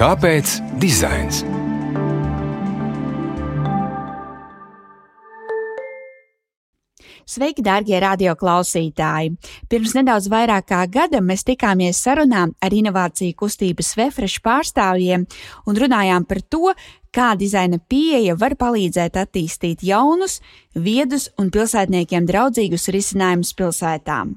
Kāpēc dizains? Sveiki, darbie radioklausītāji! Pirms nedaudz vairāk kā gada mēs tikāmies sarunā ar inovāciju kustības Vefresh pārstāvjiem un runājām par to, kā dizaina pieeja var palīdzēt attīstīt jaunus, viedus un pilsētniekiem draudzīgus risinājumus pilsētām.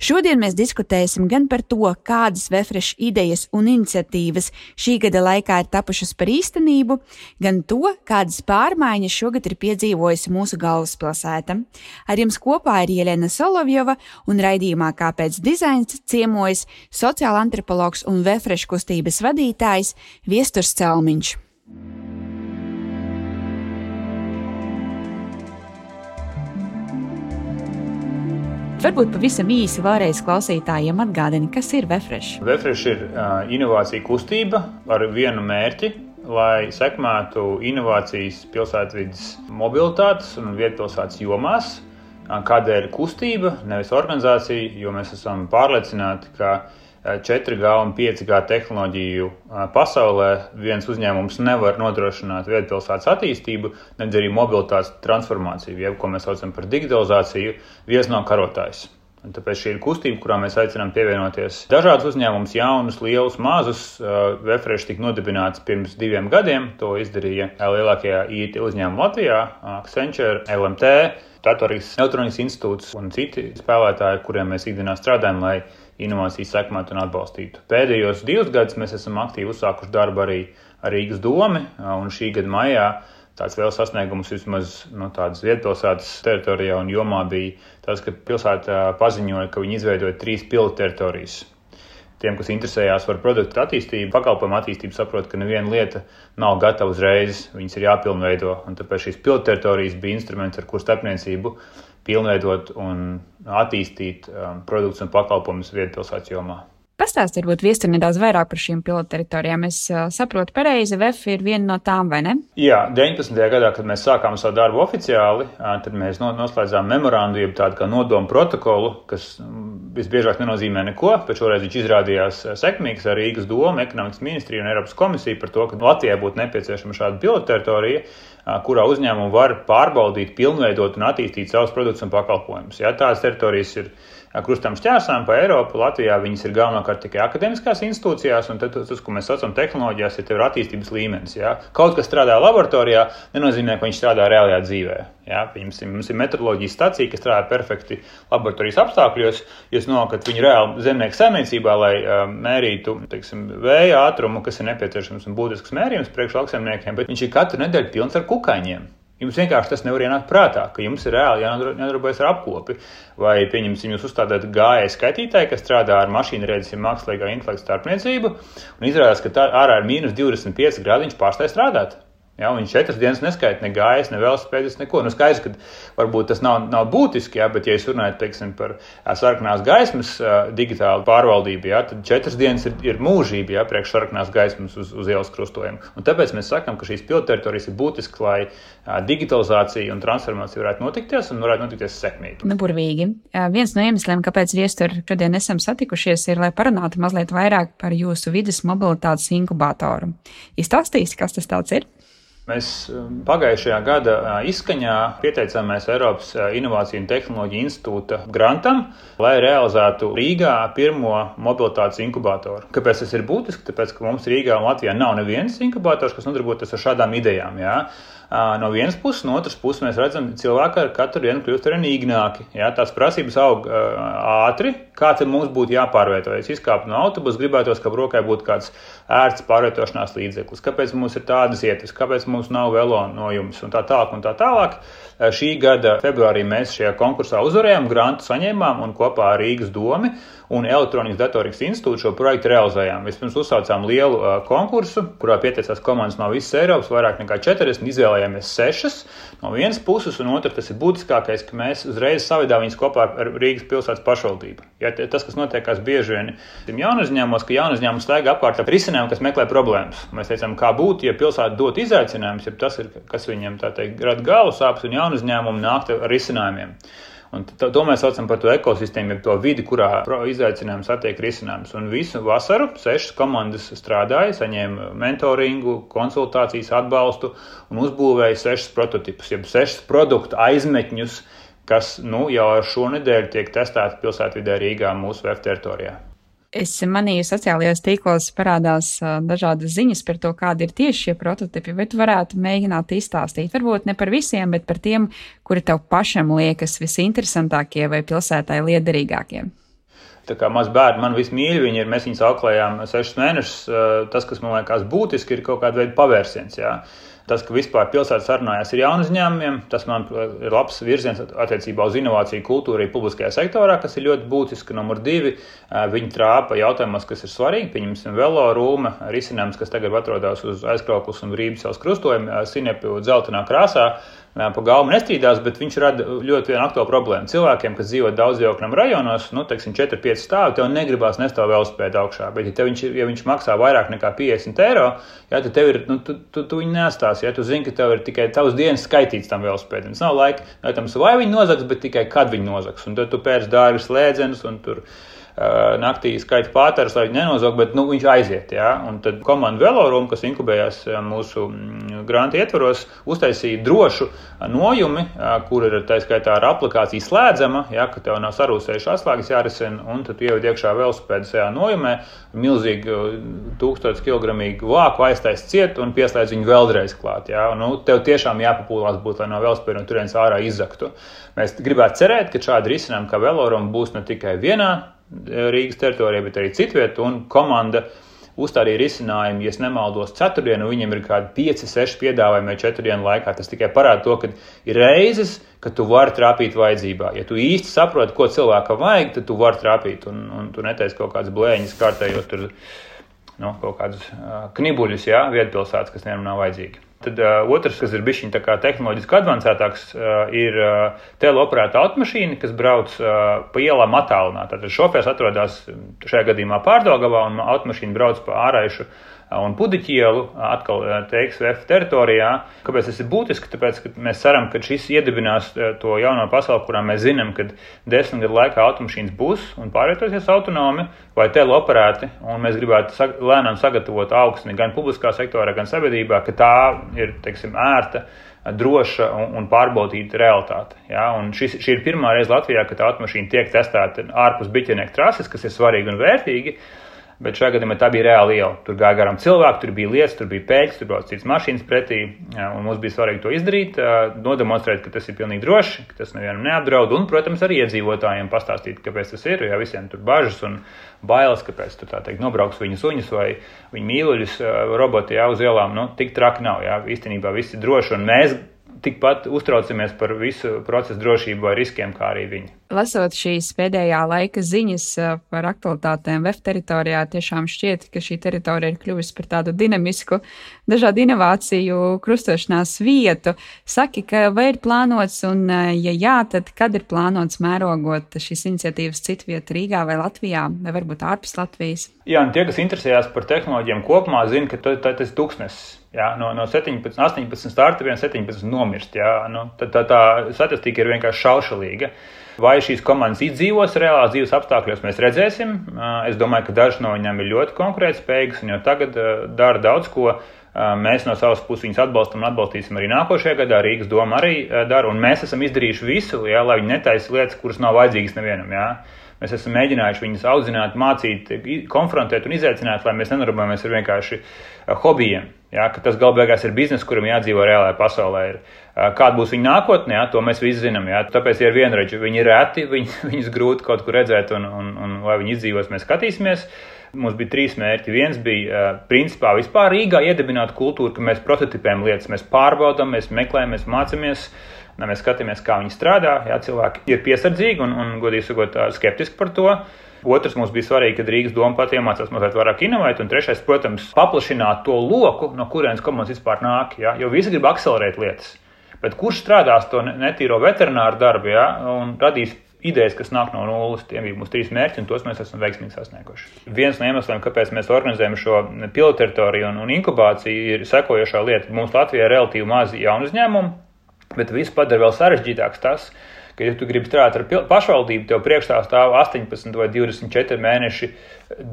Šodien mēs diskutēsim gan par to, kādas Vefresh idejas un iniciatīvas šī gada laikā ir tapušas par īstenību, gan to, kādas pārmaiņas šogad ir piedzīvojusi mūsu galvaspilsēta. Ar jums kopā ir Jelena Solovjova un raidījumā Kāpēc dizains ciemojas sociāla antropologs un Vefresh kustības vadītājs Viesturs Celmiņš. Varbūt pavisam īsi vēlreiz klausītājiem atgādini, kas ir Vefresh. Vefresh ir uh, inovācija kustība ar vienu mērķi, lai sekmētu inovācijas pilsētvidas mobilitātes un vietpilsētas jomās. Kādēļ kustība, nevis organizācija, jo mēs esam pārliecināti, ka 4G un 5G tehnoloģiju pasaulē viens uzņēmums nevar nodrošināt vietpilsētas attīstību, nedz arī mobilitātes transformāciju, jeb ko mēs saucam par digitalizāciju, viens no karotājs. Un tāpēc šī ir kustība, kurā mēs aicinām pievienoties dažādus uzņēmumus, jaunus, lielus, mazus. Vefresh tika nodibināts pirms diviem gadiem. To izdarīja lielākajā IT uzņēmuma Latvijā - Accenture, LMT, Datorijas elektronikas institūts un citi spēlētāji, kuriem mēs ikdienā strādājam, lai inovācijas sekmētu un atbalstītu. Pēdējos divus gadus mēs esam aktīvi uzsākuši darbu arī ar Rīgas domu, un šī gada maijā tāds liels sasniegums vismaz no tādas vietpilsētas teritorijā un jomā bija tas, ka pilsēta paziņoja, ka viņi izveidoja trīs pilotu teritorijas. Tiem, kas interesējās par produktu attīstību, pakalpojumu attīstību, saprot, ka neviena lieta nav gatava uzreiz, viņas ir jāpilnveido. Tāpēc šīs pilotu teritorijas bija instruments, ar kur starpniecību pilnveidot un attīstīt um, produktus un pakalpojumus vietpilsētas jomā. Pastāstiet, varbūt viestur nedaudz vairāk par šīm pilotteritorijām. Es uh, saprotu, pareizi, VF ir viena no tām, vai ne? Jā, 19. gadā, kad mēs sākām savu darbu oficiāli, tad mēs noslēdzām memorandu, jeb tādu kā nodomu protokolu, kas visbiežāk nenozīmē neko, bet šoreiz viņš izrādījās sekmīgs ar Rīgas domu, ekonomikas ministriju un Eiropas komisiju par to, ka Latvijai būtu nepieciešama šāda pilotteritorija kurā uzņēmumi var pārbaudīt, pilnveidot un attīstīt savus produktus un pakalpojumus. Ja, tādas teritorijas ir krustām šķērsām pa Eiropu. Latvijā viņas ir galvenokārt tikai akadēmiskās institūcijās, un tas, ko mēs saucam tehnoloģijās, ir attīstības līmenis. Ja? Kaut kas strādā laboratorijā, nenozīmē, ka viņš strādā reālajā dzīvē. Ja? Piemēram, mums ir meteoroloģijas stacija, kas strādā perfekti laboratorijas apstākļos. Jūs nonākat viņu reāli zemnieku saimniecībā, lai uh, mērītu teiksim, vēja ātrumu, kas ir nepieciešams un būtisks mērījums priekš lauksaimniekiem, bet viņš ir katru nedēļu pilns ar kukaiņiem. Jums vienkārši tas nevar ienākt prātā, ka jums ir reāli jānodarbojas ar apkopi. Vai, pieņemsim, jūs uzstādāt gājēju skaitītāju, kas strādā ar mašīnu redzes, mākslīgā intelekta starpniecību, un izrādās, ka tā ārā ir mīnus 25 grādi, viņš pārstāj strādāt. Ja, viņš četras dienas neskaita ne gājas, ne velospēdas, neko. Nu, skaidrs, ka varbūt tas nav, nav būtiski, ja, bet, ja jūs runājat teiksim, par sarkanās gaismas uh, digitālu pārvaldību, ja, tad četras dienas ir, ir mūžība ja, priekš sarkanās gaismas uz, uz ielas krustojuma. Un tāpēc mēs sakām, ka šīs pilsētas ir būtiskas, lai uh, digitalizācija un transformācija varētu notikties un varētu notikties sekmīgi. Nu, burvīgi. Viens no iemesliem, kāpēc viestur šodien esam satikušies, ir, lai parunātu mazliet vairāk par jūsu vidas mobilitātes inkubatoru. Izstāstīsi, kas tas ir? Mēs um, pagājušajā gada uh, izskaņā pieteicāmies Eiropas uh, Innovāciju un Tehnoloģiju institūta grantam, lai realizētu Rīgā pirmo mobilitātes inkubatoru. Kāpēc tas ir būtiski? Tāpēc, ka mums Rīgā un Latvijā nav nevienas inkubators, kas nodarbotos ar šādām idejām. Jā. No vienas puses, no otras puses, mēs redzam, ka cilvēki ar katru dienu kļūst ar vien īgnāki. Jā, tās prasības aug uh, ātri. Kā tad mums būtu jāpārvietojas? Izkāpt no autobusa, gribētos, ka brokai būtu kāds ērts pārvietošanās līdzeklis. Kāpēc mums ir tādas vietas, kāpēc mums nav velo no jums un tā tālāk un tā tālāk. Šī gada februārī mēs šajā konkursā uzvarējām, grantu saņēmām un kopā ar Rīgas domu un Elektronikas datorikas institūtu šo projektu realizējām. Vispirms uzsācām lielu uh, konkursu, kurā pieteicās komandas no visas Eiropas, vairāk nekā 40, izvēlējāmies 6 no vienas puses, un otrs tas ir būtiskākais, ka mēs uzreiz savidām viņus kopā ar Rīgas pilsētas pašvaldību. Ja, tas, kas notiekās bieži vien jaunu uzņēmumos, ka jaunu uzņēmumu staigā apkārt ar risinājumu, kas meklē problēmas. Mēs teicām, kā būtu, ja pilsēta dot izaicinājumus, ja tas ir, kas viņiem tā teikt, rada galvas sāpes, un jaunu uzņēmumu nākt ar risinājumiem. Un to, to mēs saucam par to ekosistēmu, jeb to vidi, kurā izaicinājums attiek risinājums. Un visu vasaru sešas komandas strādāja, saņēma mentoringu, konsultācijas, atbalstu un uzbūvēja sešas prototipus, jeb sešas produktu aizmetņus, kas nu, jau ar šo nedēļu tiek testēti pilsētvidē Rīgā mūsu VF teritorijā. Es manīju, sociālajos tīklos parādās dažādas ziņas par to, kādi ir tieši šie prototipi. Tu varētu mēģināt izstāstīt? Varbūt ne par visiem, bet par tiem, kuri tev pašam liekas visinteresantākie vai pilsētai liederīgākie. Tā kā maz bērni man vismīļi, viņi ir, mēs viņus auklējām sešus mēnešus. Tas, kas man liekas būtiski, ir kaut kāda veida pavērsiens. Jā. Tas, ka vispār pilsētas sarunājās ar jaunu uzņēmumiem, tas man ir labs virziens attiecībā uz inovāciju kultūru publiskajā sektorā, kas ir ļoti būtiski. Numur divi, viņi trāpa jautājumos, kas ir svarīgi. Pieņemsim, velo rūma risinājums, kas tagad atrodas uz aizkrauklas un brīvības krustojuma, sinepju dzeltenā krāsā pa galvu nestrīdās, bet viņš rada ļoti vienu aktuālu problēmu. Cilvēkiem, kas dzīvo daudzdzīvokļu rajonos, nu, teiksim, 4-5 stāvi, tev negribās nestāv velospēdu augšā. Bet, ja, viņš, ja viņš maksā vairāk nekā 50 eiro, jā, tad tev ir, nu, tu, tu, tu viņu nestās. Ja tu zini, ka tev ir tikai tavs dienas skaitīts tam velospēdam. Tas nav laika, tam, vai viņi nozags, bet tikai kad viņi nozags. Un tad tu pērci dārgus slēdzienus un tur naktī skaita pāters, lai viņi nenozog, bet nu, viņš aiziet. Ja? Un tad komanda Velorum, kas inkubējās mūsu mm, grāmatu ietvaros, uztaisīja drošu nojumi, kur ir tā skaitā ar aplikāciju slēdzama, ja, tev nav sarūsējuši atslēgas jārisina, un tad ieved iekšā velospēdu šajā nojumē, milzīgu tūkstotis kilogramīgu vāku aiztaisa ciet un pieslēdz viņu vēlreiz klāt. Un, nu, tev tiešām jāpapūlās būt, lai no velospēdu no turienes ārā izzaktu. Mēs gribētu cerēt, ka šādi risinājumi kā Velorum būs ne tikai vienā Rīgas teritorijā, bet arī citviet, un komanda uzstādīja risinājumu, ja nemaldos, ceturtdienu, viņiem ir kādi 5, 6 piedāvājumi vai 4 dienu laikā. Tas tikai parāda to, ka ir reizes, kad tu vari trāpīt vajadzībā. Ja tu īsti saproti, ko cilvēkam vajag, tad tu vari trāpīt, un, un tu netaisi kaut kādas blēņas kārtējot tur nu, kaut kādus uh, knibuļus, jā, vietpilsētas, kas nevienam nav vajadzīgi. Tad uh, otrs, kas ir bijis tehnoloģiski advancētāks, uh, ir uh, teleoperēta automašīna, kas brauc uh, pa ielām attālināti. Tad šofērs atrodas šajā gadījumā pārdagavā un automašīna brauc pa ārējušu uh, un pudiķielu atkal TXF teritorijā. Kāpēc tas ir būtiski? Tāpēc, ka mēs ceram, ka šis iedibinās to jauno pasauli, kurā mēs zinām, ka desmit gadu laikā automašīnas būs un pārvietosies autonomi vai teleoperēti, un mēs gribētu sag lēnām sagatavot augsni gan publiskā sektorā, gan sabiedrībā, ka tā ir, teiksim, ērta droša un, un pārbaudīta realitāte. Ja? Un šis, šī ir pirmā reize Latvijā, kad automašīna tiek testēta ārpus biķenieku trases, kas ir svarīgi un vērtīgi. Bet šajā gadījumā tā bija reāla iela. Tur gāja garām cilvēki, tur bija lietas, tur bija pēdas, tur brauca citas mašīnas pretī. Un mums bija svarīgi to izdarīt, nodemonstrēt, ka tas ir pilnīgi droši, ka tas nevienam neapdraud. Un, protams, arī iedzīvotājiem pastāstīt, kāpēc tas ir. Jo visiem tur bažas un bailes, kāpēc tur tā teikt nobrauks viņu suņus vai viņu mīluļus roboti jā, uz ielām. Nu, tik traki nav. Jā. Īstenībā viss ir droši. Un mēs tikpat uztraucamies par visu procesu drošību vai riskiem, kā arī viņi. Lasot šīs pēdējā laika ziņas uh, par aktualitātēm VF teritorijā, tiešām šķiet, ka šī teritorija ir kļuvusi par tādu dinamisku, dažādu inovāciju krustošanās vietu. Saki, ka vai ir plānots, un uh, ja jā, tad kad ir plānots mērogot šīs iniciatīvas citu vietu Rīgā vai Latvijā, vai varbūt ārpus Latvijas? Jā, un tie, kas interesējās par tehnoloģiem kopumā, zina, ka tas ir tūkstnesis Jā, no, no 17, 18 startiem 17 nomirst. Jā, nu, tā, tā, tā statistika ir vienkārši šaušalīga. Vai šīs komandas izdzīvos reālās dzīves apstākļos, mēs redzēsim. Es domāju, ka dažas no viņām ir ļoti konkurētspējīgas un jau tagad dara daudz ko. Mēs no savas puses viņus atbalstam un atbalstīsim arī nākošajā gadā. Rīgas doma arī dara, un mēs esam izdarījuši visu, jā, lai viņi netaisa lietas, kuras nav vajadzīgas nevienam. Jā. Mēs esam mēģinājuši viņus audzināt, mācīt, konfrontēt un izaicināt, lai mēs nenodarbojamies ar vienkārši hobijiem. Ja, tas galu galā ir bizness, kuram jādzīvo reālajā pasaulē. Ir. Kāda būs viņa nākotnē, ja, to mēs visi zinām. Ja. Tāpēc ir vienreizīgi, viņi ir reti, viņi, viņus grūti kaut kur redzēt, un, un, un lai viņi izdzīvos, mēs skatīsimies. Mums bija trīs mērķi. Viens bija, principā, vispār Rīgā iedibināt kultūru, ka mēs prototipējam lietas, mēs pārbaudām, mēs meklējam, mēs mācāmies. Nā, mēs skatāmies, kā viņi strādā. Jā, cilvēki ir piesardzīgi un, un godīgi sakot, skeptiski par to. Otrs mums bija svarīgi, ka Rīgas doma pat iemācās mazliet vairāk inovēt. Un trešais, protams, paplašināt to loku, no kurienes komandas vispār nāk. Jā, jo visi grib akcelerēt lietas. Bet kurš strādās to netīro veterināru darbu jā, un radīs idejas, kas nāk no nulles. Tie bija mūsu trīs mērķi, un tos mēs esam veiksmīgi sasnieguši. Viens no iemesliem, kāpēc mēs organizējam šo pilotu teritoriju un, un inkubāciju, ir sekojošā lieta. Mums Latvijā ir relatīvi mazi jaunu uzņēmumu, Bet viss padara vēl sarežģītāks tas, ka, ja tu gribi strādāt ar pašvaldību, tev priekšā stāv 18 vai 24 mēneši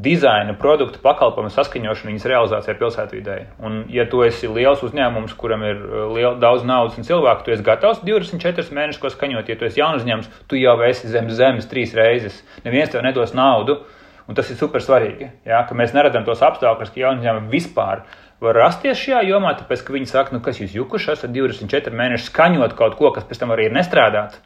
dizaina, produktu, pakalpojumu saskaņošana viņas realizācijā pilsētvidē. Un, ja tu esi liels uzņēmums, kuram ir uh, liel, daudz naudas un cilvēku, tu esi gatavs 24 mēnešus ko skaņot. Ja tu esi jauns uzņēmums, tu jau esi zem zemes trīs reizes. Neviens tev nedos naudu. Un tas ir super svarīgi, ja, ka mēs neredzam tos apstākļus, ka jaunu uzņēmumu vispār var rasties šajā jomā, tāpēc ka viņi saka, nu, kas jūs jukuši esat 24 mēnešus skaņot kaut ko, kas pēc tam arī ir nestrādāt.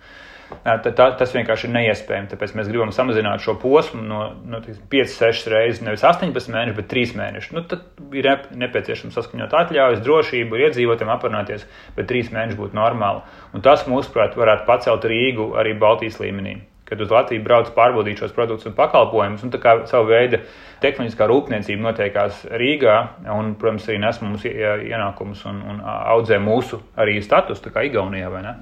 Tā, tā, tas vienkārši ir neiespējami. Tāpēc mēs gribam samazināt šo posmu no, no 5, 6 reizes, nevis 18 mēnešus, bet 3 mēnešus. Nu, tad ir nepieciešams saskaņot atļaujas, drošību, iedzīvotiem aprunāties, bet 3 mēneši būtu normāli. Un tas, mūsuprāt, varētu pacelt Rīgu arī Baltijas līmenī. Kad uz Latviju brauc pārbaudīt šos produktus un pakalpojumus, un tā kā savu veidu tehnoloģiskā rūpniecība notiekās Rīgā, un, protams, arī nes mums ienākumus un, un audzē mūsu arī status, tā kā Igaunijā, vai ne?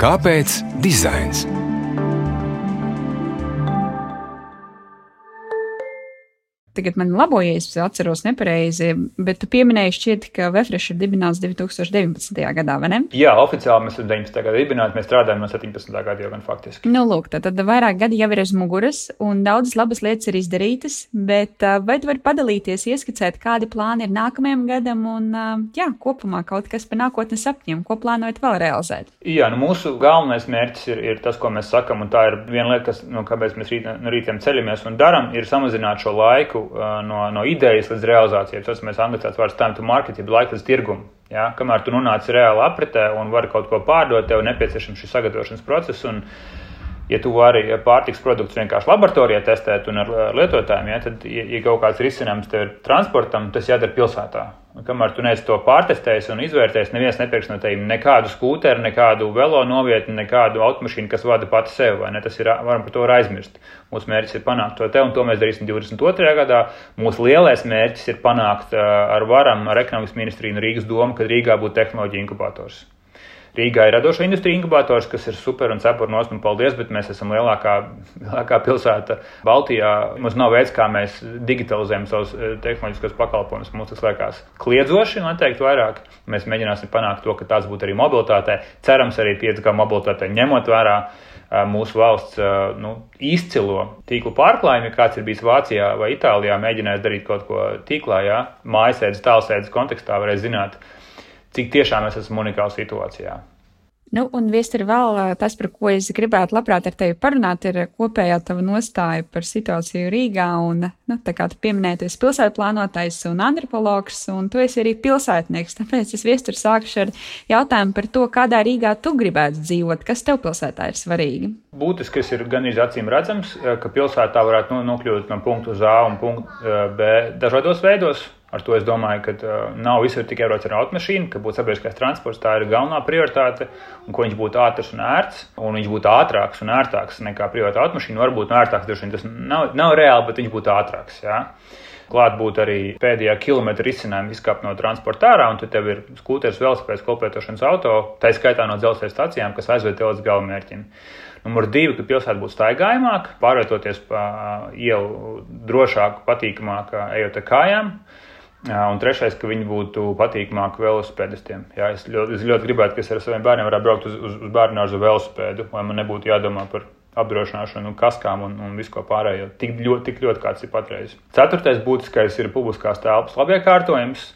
Kāpēc dizains? Tagad man labojies, ja es atceros nepareizi, bet tu pieminēji šķiet, ka Vefresh ir dibināts 2019. gadā, vai ne? Jā, oficiāli mēs esam 19. gadā dibināti, mēs strādājam no 17. gada jau gan faktiski. Nu, lūk, tad, tad vairāk gadi jau ir uz muguras, un daudzas labas lietas ir izdarītas, bet vai tu vari padalīties, ieskicēt, kādi plāni ir nākamajam gadam, un jā, kopumā kaut kas par nākotnes sapņiem, ko plānojat vēl realizēt? Jā, nu mūsu galvenais mērķis ir, ir tas, ko mēs sakam, un tā ir viena lieta, kas, nu, kāpēc mēs rīt, no rītiem ceļamies un daram, ir samazināt šo laiku laiku no, no idejas līdz realizācijai. Tas mēs anglicēts vārds time to market, jeb laika līdz tirgumu. Ja? Kamēr tu nonāc reāli apritē un vari kaut ko pārdot, tev nepieciešams šis sagatavošanas process. Un, ja tu vari pārtiks produktus vienkārši laboratorijā testēt un ar lietotājiem, ja, tad, ja, ja kaut kāds risinājums tev ir transportam, tas jādara pilsētā. Kamēr tu neesi to pārtestējis un izvērtējis, neviens nepirks no tevis nekādu skūteru, nekādu velo novietni, nekādu automašīnu, kas vada pati sev. Tas ir, varam par to aizmirst. Mūsu mērķis ir panākt to te, un to mēs darīsim 22. gadā. Mūsu lielais mērķis ir panākt ar varam, ar ekonomikas ministriju un Rīgas domu, ka Rīgā būtu tehnoloģija inkubators. Rīgā ir radoša industrija inkubators, kas ir super un cepur nost, un paldies, bet mēs esam lielākā, lielākā pilsēta Baltijā. Mums nav veids, kā mēs digitalizējam savus eh, tehnoloģiskos pakalpojumus. Mums tas liekas kliedzoši, noteikti vairāk. Mēs mēģināsim panākt to, ka tāds būtu arī mobilitātē. Cerams, arī 5G mobilitātē ņemot vērā eh, mūsu valsts eh, nu, izcilo tīklu pārklājumu. Kāds ir bijis Vācijā vai Itālijā, mēģinājis darīt kaut ko tīklā, ja? mājasēdes, tālsēdes kontekstā, varēs zināt, cik tiešām mēs esam unikālā situācijā. Nu, un viestur vēl tas, par ko es gribētu labprāt ar tevi parunāt, ir kopējā tava nostāja par situāciju Rīgā. Un, nu, tā kā tu pieminēji, tu esi pilsētu plānotājs un antropologs, un tu esi arī pilsētnieks. Tāpēc es viestur sākšu ar jautājumu par to, kādā Rīgā tu gribētu dzīvot, kas tev pilsētā ir svarīgi. Būtiskais ir gan acīm redzams, ka pilsētā varētu nokļūt no punktu uz A un punktu B dažādos veidos Ar to es domāju, ka uh, nav visur tikai rots ar automašīnu, ka būtu sabiedriskais transports, tā ir galvenā prioritāte, un ko viņš būtu ātrs un ērts, un viņš būtu ātrāks un ērtāks nekā privāta automašīna. Varbūt no ērtāks, droši vien tas nav, nav reāli, bet viņš būtu ātrāks. Jā. Klāt būtu arī pēdējā kilometra risinājuma izkāpt no transporta ārā, un tad tev ir skūteris, velospēdas, kopētošanas auto, tā skaitā no dzelzceļa stācijām, kas aizved tev līdz galamērķim. Numur divi, ka pilsēta būtu staigājamāka, pārvietoties pa ielu drošāk, patīkamāk, ejot ar kājām. Un trešais, ka viņi būtu patīkamāki velosipēdistiem. Jā, es, ļoti, es ļoti gribētu, ka es ar saviem bērniem varētu braukt uz, uz, uz bērnu ar velosipēdu, lai man nebūtu jādomā par apdrošināšanu, kaskām un, un visu ko pārējo. Tik ļoti, tik ļoti kāds ir patreiz. Ceturtais būtiskais ir publiskās telpas labiekārtojums.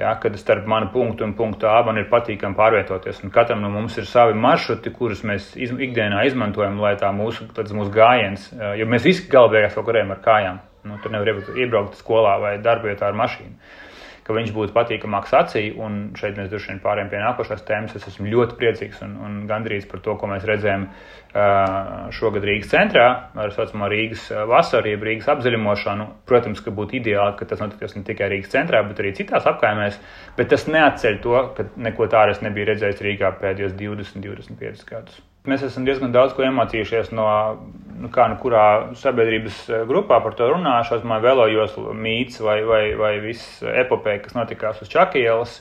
Jā, kad starp manu punktu un punktu A man ir patīkami pārvietoties. Un katram no mums ir savi maršruti, kurus mēs iz, ikdienā izmantojam, lai tā mūsu, mūsu gājiens, jo mēs visi galvenais kaut kuriem ar kājām. Nu, tur nevar iebraukt skolā vai darbvietā ar mašīnu. Ka viņš būtu patīkamāks acī, un šeit mēs droši vien pārējām pie nākošās tēmas. Es esmu ļoti priecīgs un, un gandrīz par to, ko mēs redzējām šogad Rīgas centrā ar tā saucamo Rīgas vasaru, jeb Rīgas apzaļumošanu. Protams, ka būtu ideāli, ka tas notiktos ne tikai Rīgas centrā, bet arī citās apkaimēs, bet tas neatceļ to, ka neko tādu es nebiju redzējis Rīgā pēdējos 20, 25 gadus. Mēs esam diezgan daudz ko iemācījušies no, nu, kā nu kurā sabiedrības eh, grupā par to runāšu. Es domāju, velojoslu mīts vai, vai, vai viss epopēja, kas notikās uz Čakielas.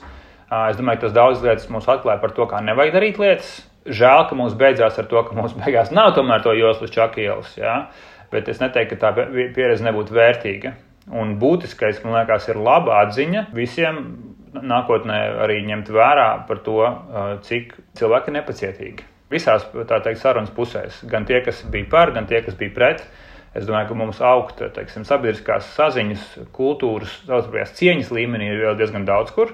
Es domāju, ka tas daudz lietas mums atklāja par to, kā nevajag darīt lietas. Žēl, ka mums beidzās ar to, ka mums beigās nav tomēr to joslu Čakielas. Ja? Bet es neteiktu, ka tā pieredze nebūtu vērtīga. Un būtiskais, man liekas, ir laba atziņa visiem nākotnē arī ņemt vērā par to, cik cilvēki ir nepacietīgi. Visās teikt, sarunas pusēs, gan tie, kas bija par, gan tie, kas bija pret. Es domāju, ka mums augt teiksim, sabiedriskās saziņas, kultūras, savstarpējās cieņas līmenī ir vēl diezgan daudz kur.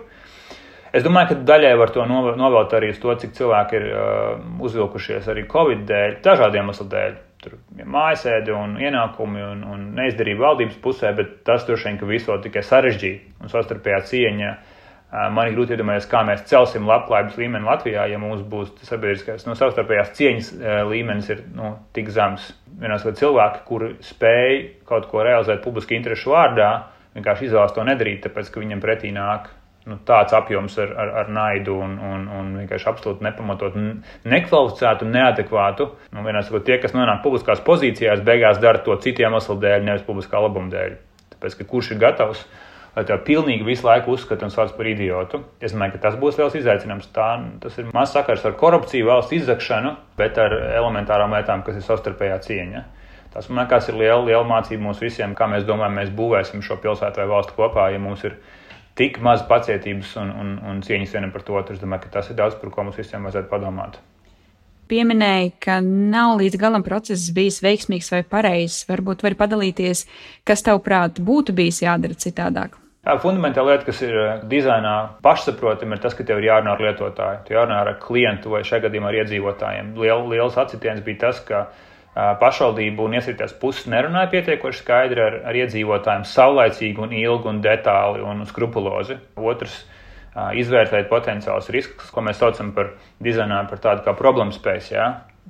Es domāju, ka daļai var to novēlt arī uz to, cik cilvēki ir uh, uzvilkušies arī Covid dēļ, dažādiem iemeslu dēļ tur mājasēdi un ienākumi un, un neizdarība valdības pusē, bet tas droši vien, visu tikai sarežģīja un savstarpējā cieņa. Man ir grūti iedomāties, kā mēs celsim labklājības līmeni Latvijā, ja mums būs sabiedriskais, no nu, savstarpējās cieņas līmenis ir nu, tik zems. Vienās vai cilvēki, kuri spēj kaut ko realizēt publiski interešu vārdā, vienkārši izvēlas to nedarīt, tāpēc, ka viņam pretī nāk nu, tāds apjoms ar, ar, ar naidu un, un, un vienkārši absolūti nepamatot, nekvalificētu, neadekvātu. Nu, vienās, tie, kas nonāk publiskās pozīcijās, beigās dara to citu iemeslu dēļ, nevis publiskā labuma dēļ. Tāpēc, ka kurš ir gatavs, lai tev pilnīgi visu laiku uzskata un sauc par idiotu, es domāju, ka tas būs liels izaicinājums. Tā, tas ir maz sakars ar korupciju, valsts izzakšanu, bet ar elementārām lietām, kas ir savstarpējā cieņa. Tas, man liekas, ir liela, liela mācība mums visiem, kā mēs domājam, mēs būvēsim šo pilsētu vai valstu kopā, ja mums ir tik maz pacietības un, un, un cieņas vienam par otru. Es domāju, ka tas ir daudz, par ko mums visiem vajadzētu padomāt. Pieminēja, ka nav līdz galam process bijis veiksmīgs vai pareizs. Varbūt vari padalīties, kas tavuprāt būtu bijis jādara citādāk. Fundamentāla lieta, kas ir dizainā pašsaprotama, ir tas, ka tev ir jārunā ar lietotāju, tu jārunā ar klientu vai šajā gadījumā ar iedzīvotājiem. Liel, liels atsitiens bija tas, ka pašvaldību un iesaistītās puses nerunāja pietiekoši skaidri ar, ar iedzīvotājiem, saulaicīgi un ilgi un detāli un skrupulozi. Otrs izvērtēt potenciālus riskus, ko mēs saucam par dizainā, par tādu kā problēmu spēju. Ja?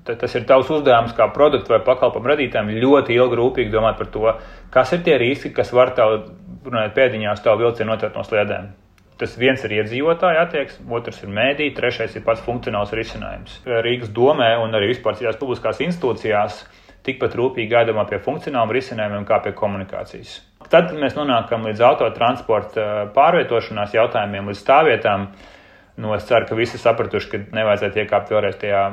Tas ir tavs uzdevums kā produktu vai pakalpojumu radītājiem ļoti ilgi rūpīgi domāt par to, kas ir tie riski, kas var tev, runājot pēdiņās, tavu vilcienu notvērt no sliedēm. Tas viens ir iedzīvotāja attieksme, otrs ir mēdī, trešais ir pats funkcionāls risinājums. Rīgas domē un arī vispār citās publiskās institūcijās tikpat rūpīgi gaidāmā pie funkcionāliem risinājumiem kā pie komunikācijas. Tad, mēs nonākam līdz autotransporta pārvietošanās jautājumiem, līdz stāvvietām, nu, es ceru, ka visi sapratuši, ka nevajadzētu iekāpt vēlreiz tajā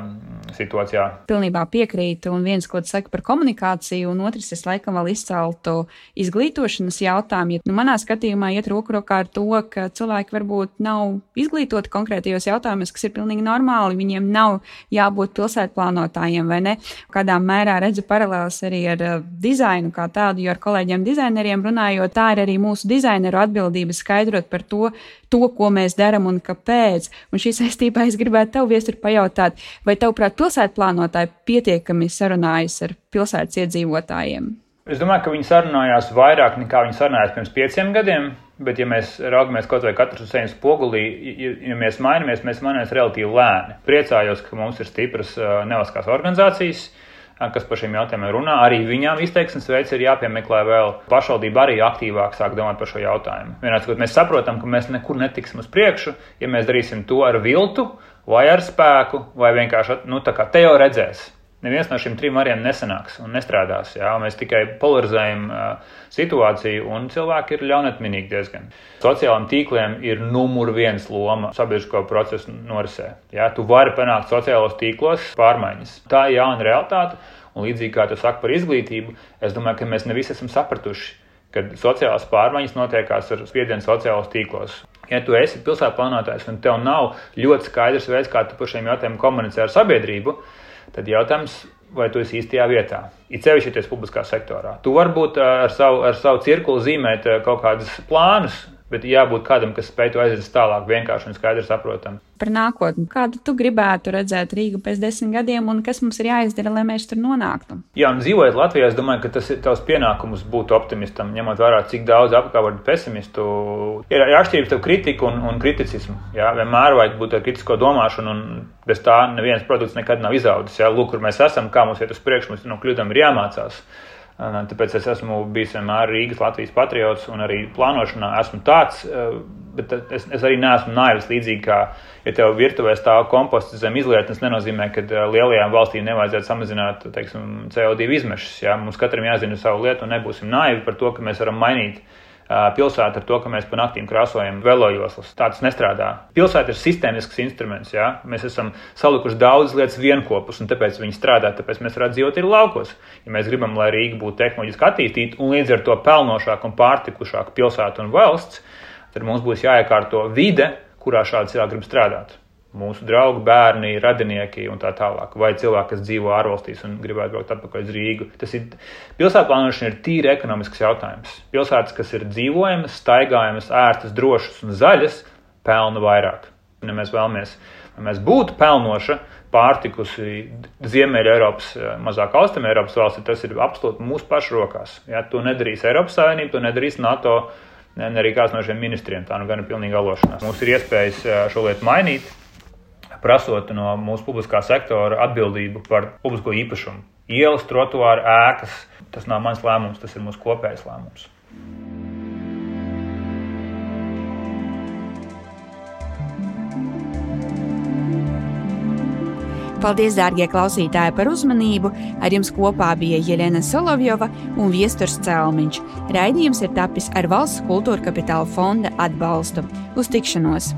situācijā. Pilnībā piekrītu, un viens, ko tu saki par komunikāciju, un otrs, es laikam vēl izceltu izglītošanas jautājumu. Nu, manā skatījumā iet roku rokā ar to, ka cilvēki varbūt nav izglītoti konkrētajos jautājumos, kas ir pilnīgi normāli. Viņiem nav jābūt pilsētplānotājiem vai ne. Kādā mērā redzu paralēlus arī ar uh, dizainu kā tādu, jo ar kolēģiem dizaineriem runājot, tā ir arī mūsu dizaineru atbildība skaidrot par to, to, ko mēs darām un kāpēc. Un šī saistībā es gribētu tev viestur pajautāt, vai tavuprāt pilsētplānotāji pietiekami sarunājas ar pilsētas iedzīvotājiem? Es domāju, ka viņi sarunājās vairāk nekā viņi sarunājās pirms pieciem gadiem. Bet, ja mēs raugamies kaut vai katrs uz sevis spogulī, ja mēs mainamies, mēs mainamies relatīvi lēni. Priecājos, ka mums ir stipras nevalstiskās organizācijas, kas par šiem jautājumiem runā. Arī viņām izteiksmes veids ir jāpiemeklē vēl. Pašvaldība arī aktīvāk sāk domāt par šo jautājumu. Vienāds, mēs saprotam, ka mēs nekur netiksim uz priekšu, ja mēs darīsim to ar viltu, vai ar spēku, vai vienkārši nu, tā kā te jau redzēs. Neviens no šiem trim variantiem nesanāks un nestrādās. Jā, mēs tikai polarizējam uh, situāciju, un cilvēki ir ļaunatminīgi diezgan. Sociālajiem tīkliem ir numur viens loma sabiedrisko procesu norisē. Jā, tu vari panākt sociālos tīklos pārmaiņas. Tā ir jauna realitāte, un līdzīgi kā tu saki par izglītību, es domāju, ka mēs ne visi esam sapratuši, ka sociālās pārmaiņas notiekās ar spiedienu sociālos tīklos. Ja tu esi pilsētas plānotājs un tev nav ļoti skaidrs veids, kā tu par šiem jautājumiem komunicē ar sabiedrību, tad jautājums, vai tu esi īstajā vietā. It sevišķi, ja tu esi publiskā sektorā. Tu varbūt ar savu, ar savu cirkuli zīmēt kaut kādus plānus, bet jābūt kādam, kas spēj to aizvest tālāk, vienkārši un skaidri saprotam. Par nākotni. Kādu tu gribētu redzēt Rīgu pēc desmit gadiem, un kas mums ir jāizdara, lai mēs tur nonāktu? Jā, un dzīvojot Latvijā, es domāju, ka tas ir tavs pienākums būt optimistam, ņemot vērā, cik daudz apkārt pesimistu ir atšķirības starp kritiku un, un kriticismu. Jā, vienmēr vajag būt ar kritisko domāšanu, un bez tā neviens produkts nekad nav izaudzis. Jā, lūk, kur mēs esam, kā mums iet uz priekšu, mums no kļūdām ir jāmācās. Tāpēc es esmu bijis vienmēr Rīgas Latvijas patriots un arī plānošanā esmu tāds, bet es, es arī neesmu naivs. Līdzīgi kā, ja tev virtuvē stāv komposts zem izlietnes, nenozīmē, ka lielajām valstīm nevajadzētu samazināt teiksim, CO2 izmešas. Ja? Mums katram jāzina savu lietu un nebūsim naivi par to, ka mēs varam mainīt pilsētu ar to, ka mēs pa naktīm krāsojam velojoslas. Tā tas nestrādā. Pilsēta ir sistēmisks instruments. Jā? Mēs esam salikuši daudzas lietas vienopus, un tāpēc viņi strādā. Tāpēc mēs varam dzīvot arī laukos. Ja mēs gribam, lai Rīga būtu tehnoloģiski attīstīta un līdz ar to pelnošāka un pārtikušāka pilsēta un valsts, tad mums būs jāiekārto vide, kurā šādi cilvēki grib strādāt mūsu draugi, bērni, radinieki un tā tālāk. Vai cilvēki, kas dzīvo ārvalstīs un gribētu braukt atpakaļ uz Rīgu. Tas ir pilsētu plānošana ir tīri ekonomisks jautājums. Pilsētas, kas ir dzīvojamas, staigājamas, ērtas, drošas un zaļas, pelna vairāk. Ja mēs vēlamies, lai mēs būtu pelnoša, pārtikusi Ziemeļa Eiropas, mazāk Austrum Eiropas valsts, tas ir absolūti mūsu pašu rokās. Ja to nedarīs Eiropas Savienība, to nedarīs NATO. Ne, ne arī kāds no šiem ministriem. Tā nu gan ir pilnīgi alošanās. Mums ir iespējas šo lietu mainīt, prasot no mūsu publiskā sektora atbildību par publisko īpašumu. Ielas, trotuāri, ēkas. Tas nav mans lēmums, tas ir mūsu kopējs lēmums. Paldies, dārgie klausītāji, par uzmanību. Ar jums kopā bija Jelena Solovjova un Viesturs Celmiņš. Raidījums ir tapis ar Valsts kultūra kapitāla fonda atbalstu. Uz tikšanos!